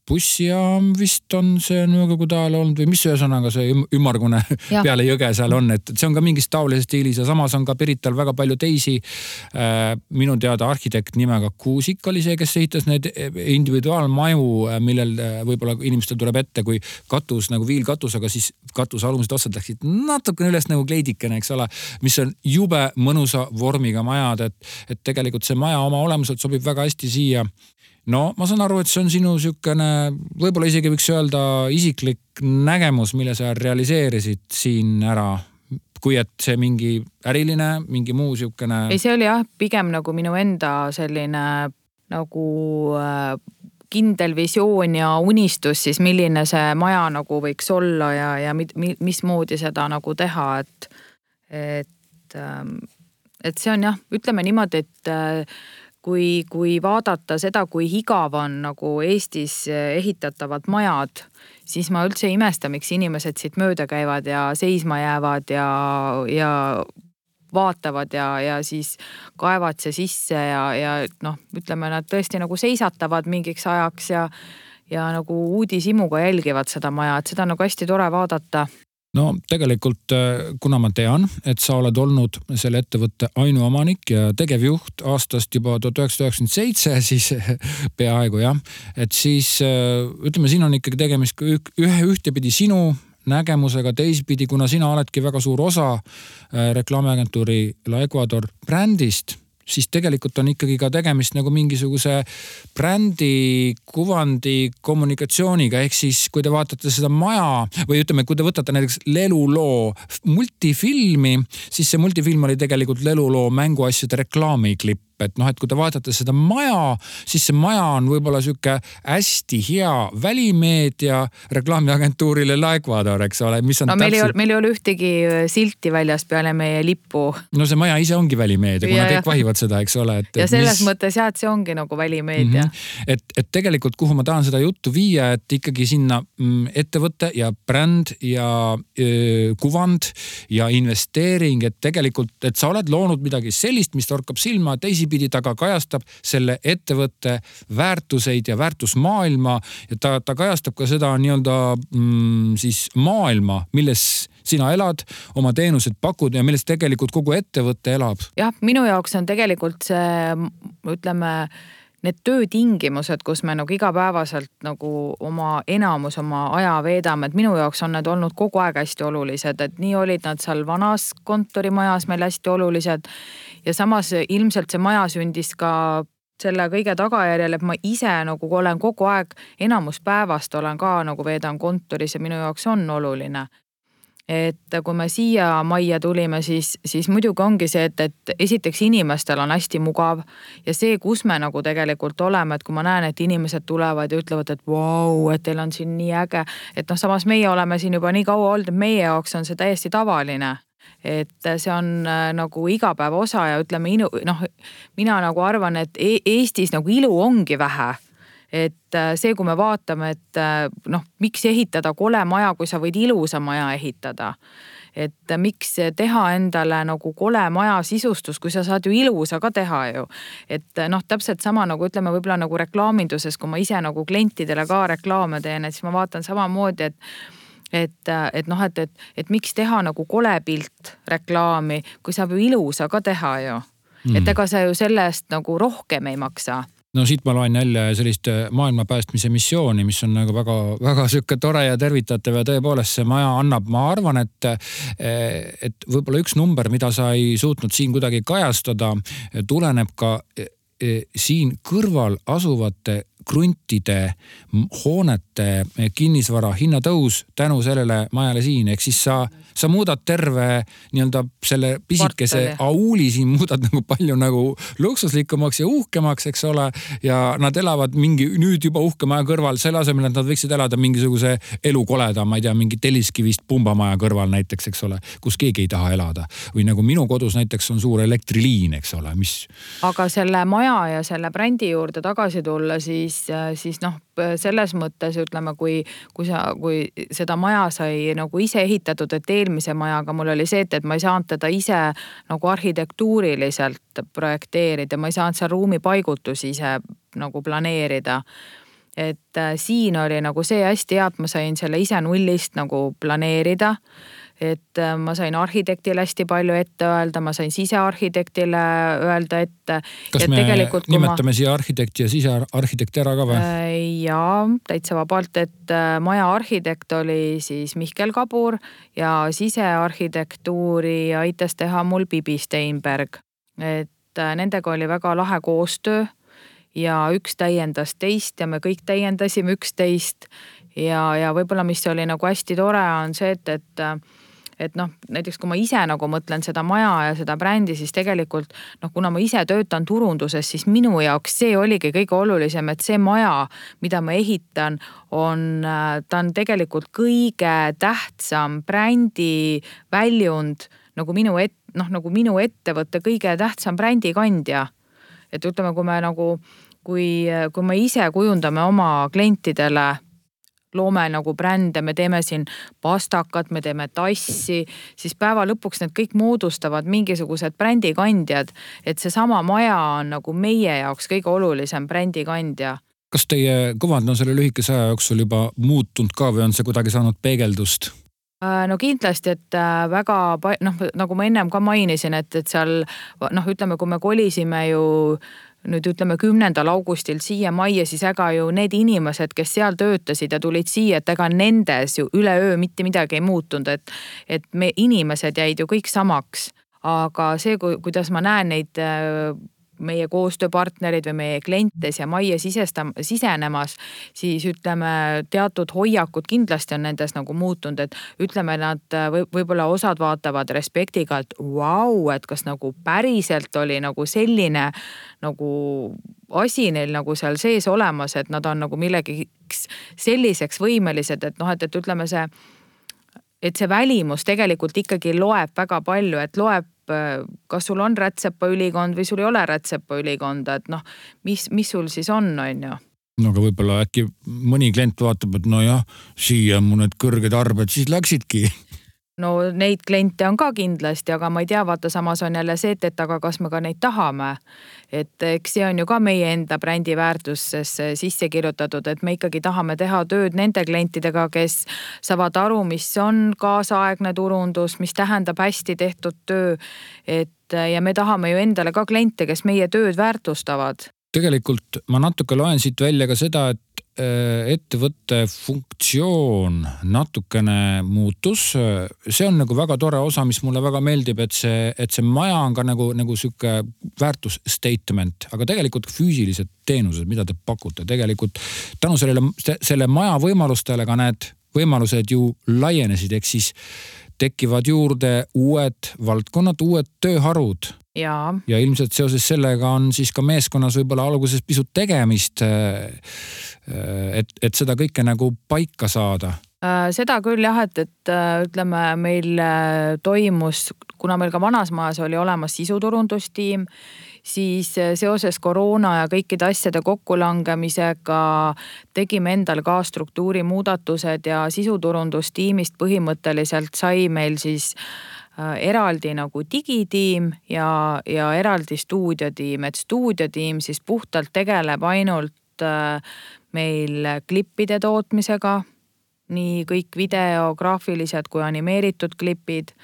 bussijaam vist on see nõukogude ajal olnud või mis ühesõnaga see ümmargune ja. peale jõge seal on, et see on ka mingis taolises stiilis ja samas on ka Pirital väga palju teisi äh,. minu teada arhitekt nimega Kuusik oli see, kes ehitas need individuaalmaju, äh, millel äh, võib-olla inimestel tuleb ette, kui katus nagu viilkatus, aga siis katuse alumised otsad läksid natukene üles nagu kleidikene, eks ole. mis on jube mõnusa vormiga majad, et, et tegelikult see maja oma olemuselt sobib väga hästi siia no ma saan aru, et see on sinu sihukene, võib-olla isegi võiks öelda isiklik nägemus, mille sa realiseerisid siin ära kui et see mingi äriline, mingi muu sihukene. ei, see oli jah, pigem nagu minu enda selline nagu äh, kindel visioon ja unistus siis, milline see maja nagu võiks olla ja, ja mismoodi seda nagu teha, et, et, ähm, et see on jah, ütleme niimoodi, et äh, kui, kui vaadata seda, kui igav on nagu Eestis ehitatavad majad, siis ma üldse ei imesta, miks inimesed siit mööda käivad ja seisma jäävad ja, ja vaatavad ja, ja siis kaevad see sisse ja, ja noh, ütleme nad tõesti nagu seisatavad mingiks ajaks ja ja nagu uudishimuga jälgivad seda maja, et seda on nagu hästi tore vaadata no tegelikult, äh, kuna ma tean, et sa oled olnud selle ettevõtte ainuomanik ja tegevjuht aastast juba tuhat üheksasada üheksakümmend seitse, siis peaaegu jah. et siis äh, ütleme, siin on ikkagi tegemist ühe ühtepidi sinu nägemusega, teisipidi, kuna sina oledki väga suur osa äh, reklaamiagentuuri La Ecuador brändist siis tegelikult on ikkagi ka tegemist nagu mingisuguse brändi kuvandi kommunikatsiooniga, ehk siis kui te vaatate seda maja või ütleme, kui te võtate näiteks leluloo multifilmi, siis see multifilm oli tegelikult leluloo mänguasjade reklaamiklipp et noh, et kui te vaatate seda maja, siis see maja on võib-olla sihuke hästi hea välimeedia reklaamiagentuurile La Ecuador, eks ole, mis on no, täpselt. meil ei ole, meil ei ole ühtegi äh, silti väljas peale meie lipu. no see maja ise ongi välimeedia, kuna kõik vahivad seda, eks ole, et. ja selles mis... mõttes jah, et see ongi nagu välimeedia mm. -hmm. et, et tegelikult, kuhu ma tahan seda juttu viia, et ikkagi sinna mm, ettevõte ja bränd ja öö, kuvand ja investeering, et tegelikult, et sa oled loonud midagi sellist, mis torkab silma teisi teisipidi ta ka kajastab selle ettevõtte väärtuseid ja väärtusmaailma ja ta, ta kajastab ka seda nii-öelda mm, siis maailma, milles sina elad, oma teenuseid pakud ja millest tegelikult kogu ettevõte elab. jah, minu jaoks on tegelikult see, ütleme need töötingimused, kus me nagu igapäevaselt nagu oma enamus oma aja veedame, et minu jaoks on need olnud kogu aeg hästi olulised, et nii olid nad seal vanas kontorimajas meil hästi olulised. Ja samas ilmselt see maja sündis ka selle kõige tagajärjel, et ma ise nagu olen kogu aeg, enamus päevast olen ka nagu veedan kontoris ja minu jaoks on oluline. Et kui me siia majja tulime, siis, siis muidugi ongi see, et, et esiteks inimestel on hästi mugav ja see, kus me nagu tegelikult oleme, et kui ma näen, et inimesed tulevad ja ütlevad, et vau wow,, et teil on siin nii äge, et noh, samas meie oleme siin juba nii kaua olnud, et meie jaoks on see täiesti tavaline et see on äh, nagu igapäeva osa ja ütleme, noh, mina nagu arvan, et e Eestis nagu ilu ongi vähe et äh, see, kui me vaatame, et äh, noh, miks ehitada kole maja, kui sa võid ilusa maja ehitada et miks teha endale nagu kole maja sisustus, kui sa saad ju ilusa ka teha ju. et noh, täpselt sama nagu ütleme, võib-olla nagu reklaaminduses, kui ma ise nagu klientidele ka reklaame teen, et siis ma vaatan samamoodi, et et, et noh, et, et, et miks teha nagu kole pilt reklaami, kui saab ju ilusa ka teha ju. Mm.. et ega sa ju selle eest nagu rohkem ei maksa. No siit ma loen jälle sellist äh, maailma päästmise missiooni, mis on nagu väga-väga sihuke tore ja tervitatav ja tõepoolest see maja annab, ma arvan, et, äh, et võib-olla üks number, mida sa ei suutnud siin kuidagi kajastada, tuleneb ka äh, siin kõrval asuvate kruntide, hoonete, kinnisvara hinnatõus tänu sellele majale siin, ehk siis sa sa muudad terve nii-öelda selle pisikese auuli siin muudad nagu palju nagu luksuslikumaks ja uhkemaks, eks ole. ja nad elavad mingi nüüd juba uhke maja kõrval, selle asemel, et nad võiksid elada mingisuguse elukoleda, ma ei tea, mingi telliskivist pumbamaja kõrval näiteks, eks ole, kus keegi ei taha elada. või nagu minu kodus näiteks on suur elektriliin, eks ole, mis. aga selle maja ja selle brändi juurde tagasi tulla, siis, siis noh, selles mõttes ütleme, kui, kui sa, kui seda maja sai nagu ise ehitatud, et eelmise majaga mul oli see, et, et ma ei saanud teda ise nagu arhitektuuriliselt projekteerida, ma ei saanud seal ruumipaigutusi ise nagu planeerida. Et äh, siin oli nagu see hästi hea, et ma sain selle ise nullist nagu planeerida et äh, ma sain arhitektile hästi palju ette öelda, ma sain sisearhitektile öelda ette. kas me nimetame ma... siia arhitekti ja sisearhitekti ära ka või? Äh, jaa, täitsa vabalt, et äh, maja arhitekt oli siis Mihkel Kabur ja sisearhitektuuri aitas teha mul Bibi Steinberg. et nendega oli väga lahe koostöö ja üks täiendas teist ja me kõik täiendasime üksteist ja, ja võib-olla, mis oli nagu hästi tore, on see, et, et et noh, näiteks kui ma ise nagu mõtlen seda maja ja seda brändi, siis tegelikult noh, kuna ma ise töötan turunduses, siis minu jaoks see oligi kõige olulisem, et see maja, mida ma ehitan, on, ta on tegelikult kõige tähtsam brändi väljund nagu minu et-, noh nagu minu ettevõtte kõige tähtsam brändikandja. et ütleme, kui me nagu, kui, kui me ise kujundame oma klientidele loome nagu brände, me teeme siin pastakat, me teeme tassi, siis päeva lõpuks need kõik moodustavad mingisugused brändikandjad. et seesama maja on nagu meie jaoks kõige olulisem brändikandja kas teie kuvand on selle lühikese aja jooksul juba muutunud ka või on see kuidagi saanud peegeldust? Äh, no kindlasti, et äh, väga noh, nagu ma ennem ka mainisin, et, et seal noh, ütleme, kui me kolisime ju nüüd ütleme kümnendal augustil siia majja, siis ega ju need inimesed, kes seal töötasid ja tulid siia, et ega nendes ju üleöö mitte midagi ei muutunud, et, et me inimesed jäid ju kõik samaks. Aga see, kuidas ma näen neid äh, meie koostööpartnerid või meie kliente siia majja sisestam-, sisenemas, siis ütleme, teatud hoiakud kindlasti on nendes nagu muutunud, et ütleme, nad või võib-olla osad vaatavad respektiga, et vau, et kas nagu päriselt oli nagu selline nagu asi neil nagu seal sees olemas, et nad on nagu millegiks selliseks võimelised, et noh, et, et ütleme, see et see välimus tegelikult ikkagi loeb väga palju, et loeb kas sul on rätsepa ülikond või sul ei ole rätsepa ülikonda, et noh, mis, mis sul siis on, on ju? No aga võib-olla äkki mõni klient vaatab, et nojah, siia mu need kõrged arved siis läksidki no neid kliente on ka kindlasti, aga ma ei tea, vaata samas on jälle see, et, et aga kas me ka neid tahame. et eks see on ju ka meie enda brändi väärtusesse sisse kirjutatud, et me ikkagi tahame teha tööd nende klientidega, kes saavad aru, mis on kaasaegne turundus, mis tähendab hästi tehtud töö. et ja me tahame ju endale ka kliente, kes meie tööd väärtustavad tegelikult ma natuke loen siit välja ka seda, et ettevõtte funktsioon natukene muutus. see on nagu väga tore osa, mis mulle väga meeldib, et see, et see maja on ka nagu, nagu sihuke väärtus statement, aga tegelikult füüsilised teenused, mida te pakute, tegelikult tänu sellele, selle maja võimalustele ka need võimalused ju laienesid, ehk siis tekivad juurde uued valdkonnad, uued tööharud ja, ja ilmselt seoses sellega on siis ka meeskonnas võib-olla alguses pisut tegemist. Äh, äh, et, et seda kõike nagu paika saada äh, seda küll jah, et, et ütleme, meil toimus, kuna meil ka vanas majas oli olemas sisuturundustiim, siis seoses koroona ja kõikide asjade kokkulangemisega tegime endal ka struktuuri muudatused ja sisuturundustiimist põhimõtteliselt sai meil siis Äh, eraldi nagu digitiim ja, ja eraldi stuudiotiim, et stuudiotiim siis puhtalt tegeleb ainult äh, meil klippide tootmisega. nii kõik video, graafilised kui animeeritud klipid,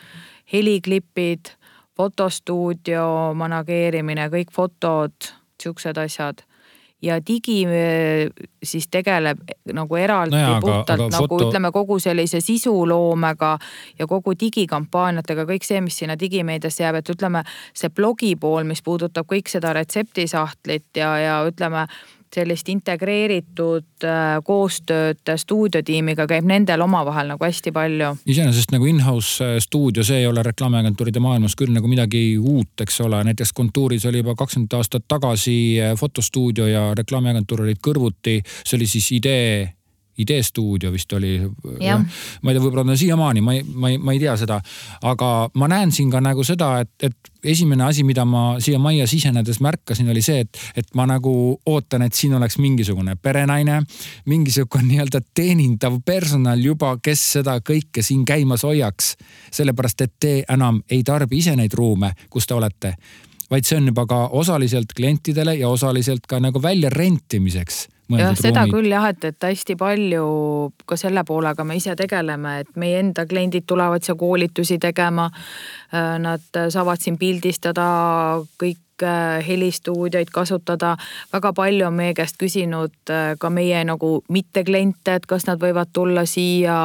heliklipid, fotostuudio manageerimine, kõik fotod, siuksed asjad ja digi eh, siis tegeleb nagu eraldi no jaa, puhtalt aga, aga nagu foto... ütleme kogu sellise sisuloomega ja kogu digikampaaniatega, kõik see, mis sinna digimeediasse jääb, et ütleme see blogi pool, mis puudutab kõik seda retseptisahtlit ja, ja ütleme sellist integreeritud äh, koostööd stuudiotiimiga käib nendel omavahel nagu hästi palju. iseenesest nagu in-house äh, stuudio, see ei ole reklaamiagentuuride maailmas küll nagu midagi uut, eks ole, näiteks Kontuuris oli juba kakskümmend aastat tagasi äh, fotostuudio ja reklaamiagentuur olid kõrvuti, see oli siis idee ideestuudio vist oli. ma ei tea, võib-olla on siiamaani, ma ei, ma ei, ma ei tea seda. aga ma näen siin ka nagu seda, et, et esimene asi, mida ma siia majja sisenedes märkasin, oli see, et, et ma nagu ootan, et siin oleks mingisugune perenaine, mingisugune nii-öelda teenindav personal juba, kes seda kõike siin käimas hoiaks. sellepärast, et te enam ei tarbi ise neid ruume, kus te olete vaid see on juba ka osaliselt klientidele ja osaliselt ka nagu väljarentimiseks jah, seda ruumid. küll jah, et, et hästi palju ka selle poolega me ise tegeleme, et meie enda kliendid tulevad siia koolitusi tegema. Äh, nad saavad siin pildistada kõik äh, helistuudioid kasutada. väga palju on meie käest küsinud äh, ka meie nagu mittekliente, et kas nad võivad tulla siia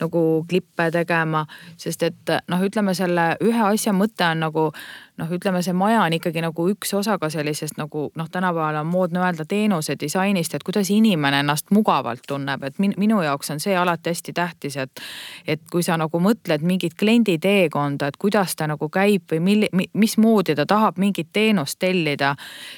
nagu klippe tegema, sest et noh, ütleme selle ühe asja mõte on nagu noh, ütleme, see maja on ikkagi nagu üks osa ka sellisest nagu noh, tänapäeval on moodne öelda teenuse disainist, et kuidas inimene ennast mugavalt tunneb, et min, minu jaoks on see alati hästi tähtis, et. et kui sa nagu mõtled mingit kliendi teekonda, et kuidas ta nagu käib või milli-, mismoodi ta tahab mingit teenust tellida.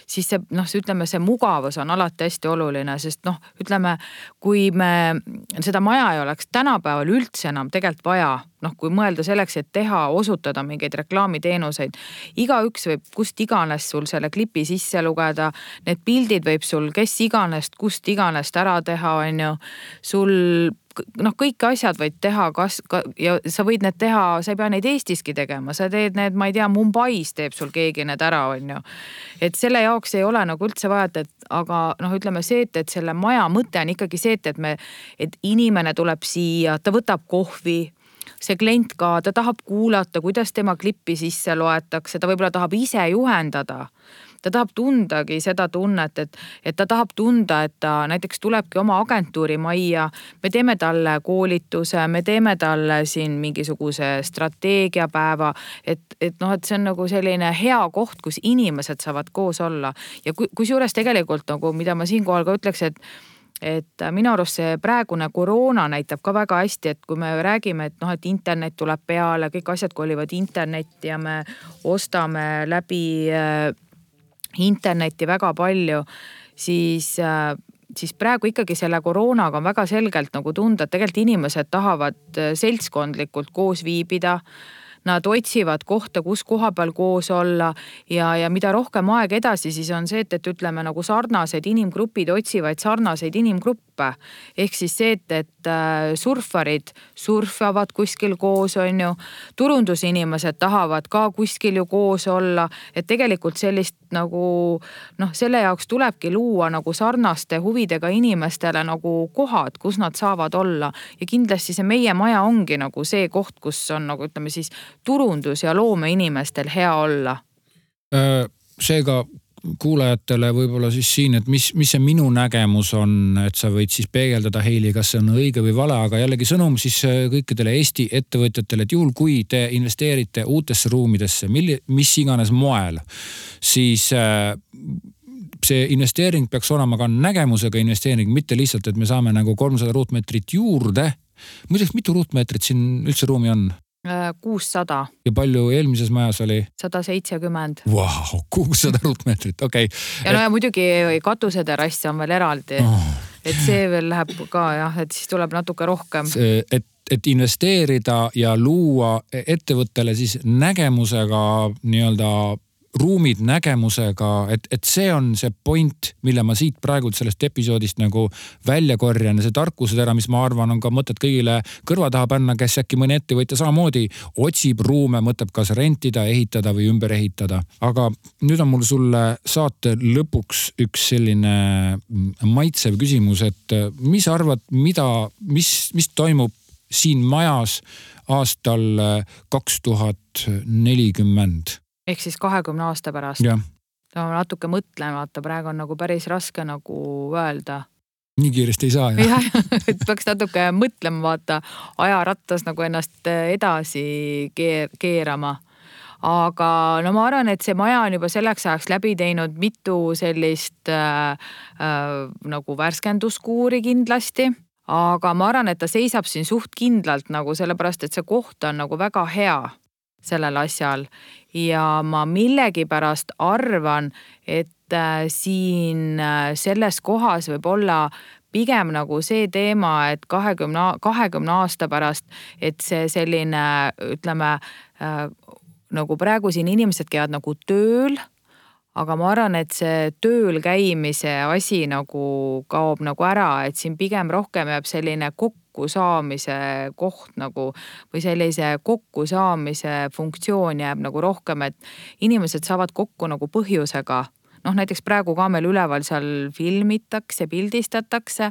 siis see noh, ütleme, see mugavus on alati hästi oluline, sest noh, ütleme, kui me seda maja ei oleks tänapäeval üldse enam tegelikult vaja noh, kui mõelda selleks, et teha, osutada mingeid reklaamiteenuseid. igaüks võib kust iganes sul selle klipi sisse lugeda, need pildid võib sul kes iganes, kust iganes ära teha, on ju. sul noh, kõik asjad võid teha, kas ka, ja sa võid need teha, sa ei pea neid Eestiski tegema, sa teed need, ma ei tea, Mumbais teeb sul keegi need ära, on ju. et selle jaoks ei ole nagu üldse vaja, et, et aga noh, ütleme see, et, et selle maja mõte on ikkagi see, et, et me, et inimene tuleb siia, ta võtab kohvi see klient ka, ta tahab kuulata, kuidas tema klippi sisse loetakse, ta võib-olla tahab ise juhendada ta tahab tundagi seda tunnet, et, et ta tahab tunda, et ta näiteks tulebki oma agentuuri majja. me teeme talle koolituse, me teeme talle siin mingisuguse strateegiapäeva, et, et noh, et see on nagu selline hea koht, kus inimesed saavad koos olla ja kusjuures tegelikult nagu, mida ma siinkohal ka ütleks, et et minu arust see praegune koroona näitab ka väga hästi, et kui me räägime, et noh, et internet tuleb peale, kõik asjad kolivad internetti ja me ostame läbi äh, internetti väga palju, siis äh, siis praegu ikkagi selle koroonaga on väga selgelt nagu tunda, et tegelikult inimesed tahavad äh, seltskondlikult koos viibida nad otsivad kohta, kus koha peal koos olla ja, ja mida rohkem aeg edasi, siis on see, et, et ütleme nagu sarnased inimgrupid otsivad sarnaseid inimgruppe gruppe. ehk siis see, et, et äh, surfarid surfavad kuskil koos, on ju. turundusinimesed tahavad ka kuskil ju koos olla, et tegelikult sellist nagu noh, selle jaoks tulebki luua nagu sarnaste huvidega inimestele nagu kohad, kus nad saavad olla. ja kindlasti see meie maja ongi nagu see koht, kus on nagu ütleme siis turundus ja loomeinimestel hea olla äh, seega kuulajatele võib-olla siis siin, et mis, mis see minu nägemus on, et sa võid siis peegeldada Heili, kas see on õige või vale, aga jällegi sõnum siis äh, kõikidele Eesti ettevõtjatele, et juhul kui te investeerite uutesse ruumidesse, milli-, mis iganes moel, siis äh, see investeering peaks olema ka nägemusega investeering, mitte lihtsalt, et me saame nagu kolmsada ruutmeetrit juurde. muideks, mitu ruutmeetrit siin üldse ruumi on? Kuussada. ja palju eelmises majas oli? sada seitsekümmend. Vau, kuussada ruutmeetrit, okei okay.. ja no ja muidugi katuseterass on veel eraldi oh.. et see veel läheb ka jah, et siis tuleb natuke rohkem. et et investeerida ja luua ettevõttele siis nägemusega nii-öelda ruumid nägemusega, et, et see on see point, mille ma siit praegult sellest episoodist nagu välja korjan ja see tarkusetera, mis ma arvan, on ka mõtet kõigile kõrva taha panna, kes äkki mõni ettevõtja samamoodi otsib ruume, mõtleb kas rentida, ehitada või ümber ehitada. aga nüüd on mul sulle saate lõpuks üks selline maitsev küsimus, et mis sa arvad, mida, mis, mis toimub siin majas aastal kaks tuhat nelikümmend ehk siis kahekümne aasta pärast. ma natuke mõtlen, vaata praegu on nagu päris raske nagu öelda. nii kiiresti ei saa jah jah, et peaks natuke mõtlema, vaata ajarattas nagu ennast edasi keer, keerama aga no ma arvan, et see maja on juba selleks ajaks läbi teinud mitu sellist äh, äh, nagu värskenduskuuri kindlasti. aga ma arvan, et ta seisab siin suht kindlalt nagu sellepärast, et see koht on nagu väga hea sellel asjal. Ja ma millegipärast arvan, et äh, siin äh, selles kohas võib olla pigem nagu see teema, et kahekümne, kahekümne aasta pärast, et see selline, ütleme äh, nagu praegu siin inimesed käivad nagu tööl aga ma arvan, et see tööl käimise asi nagu kaob nagu ära, et siin pigem rohkem jääb selline kokkusaamise koht nagu või sellise kokkusaamise funktsioon jääb nagu rohkem, et inimesed saavad kokku nagu põhjusega. Noh, näiteks praegu ka meil üleval seal filmitakse, pildistatakse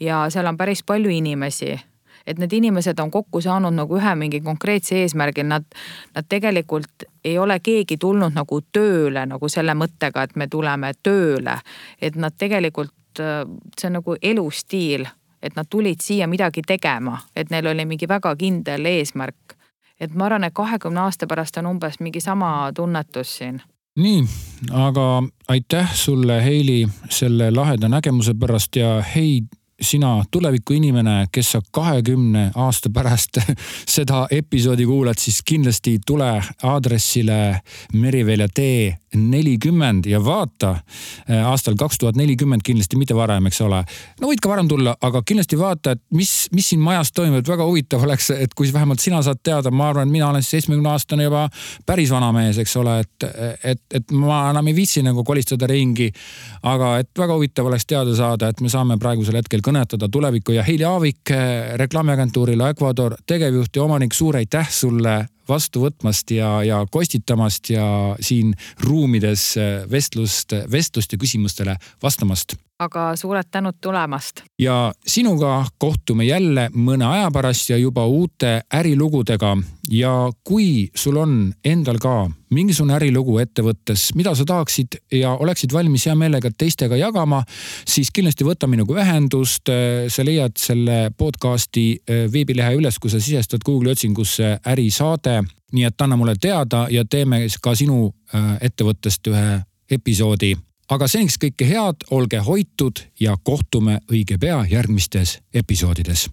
ja seal on päris palju inimesi. Et need inimesed on kokku saanud nagu ühe mingi konkreetse eesmärgi, nad, nad tegelikult ei ole keegi tulnud nagu tööle nagu selle mõttega, et me tuleme tööle. et nad tegelikult, see on nagu elustiil, et nad tulid siia midagi tegema, et neil oli mingi väga kindel eesmärk. et ma arvan, et kahekümne aasta pärast on umbes mingi sama tunnetus siin nii, aga aitäh sulle, Heili, selle laheda nägemuse pärast ja hei sina tulevikuinimene, kes sa kahekümne aasta pärast seda episoodi kuulad, siis kindlasti tule aadressile Merivälja tee nelikümmend ja vaata äh, aastal kaks tuhat nelikümmend kindlasti mitte varem, eks ole. no võid ka varem tulla, aga kindlasti vaata, et mis, mis siin majas toimub, et väga huvitav oleks, et kui vähemalt sina saad teada, ma arvan, et mina olen seitsmekümne aastane juba päris vana mees, eks ole, et, et, et ma enam ei viitsi nagu kolistada ringi. aga et väga huvitav oleks teada saada, et me saame praegusel hetkel kõnetada tulevikku ja Heili Aavik, reklaamiagentuurile Ecuador tegevjuht ja omanik, suur aitäh sulle vastu võtmast ja, ja kostitamast ja siin ruumides vestlust, vestlust ja küsimustele vastamast aga suured tänud tulemast. ja sinuga kohtume jälle mõne aja pärast ja juba uute ärilugudega. ja kui sul on endal ka mingisugune ärilugu ettevõttes, mida sa tahaksid ja oleksid valmis hea meelega teistega jagama, siis kindlasti võta minuga ühendust. sa leiad selle podcast'i eh, veebilehe üles, kui sa sisestad Google'i otsingusse ärisaade. nii et anna mulle teada ja teeme ka sinu eh, ettevõttest ühe episoodi aga seniks kõike head, olge hoitud ja kohtume õige pea järgmistes episoodides.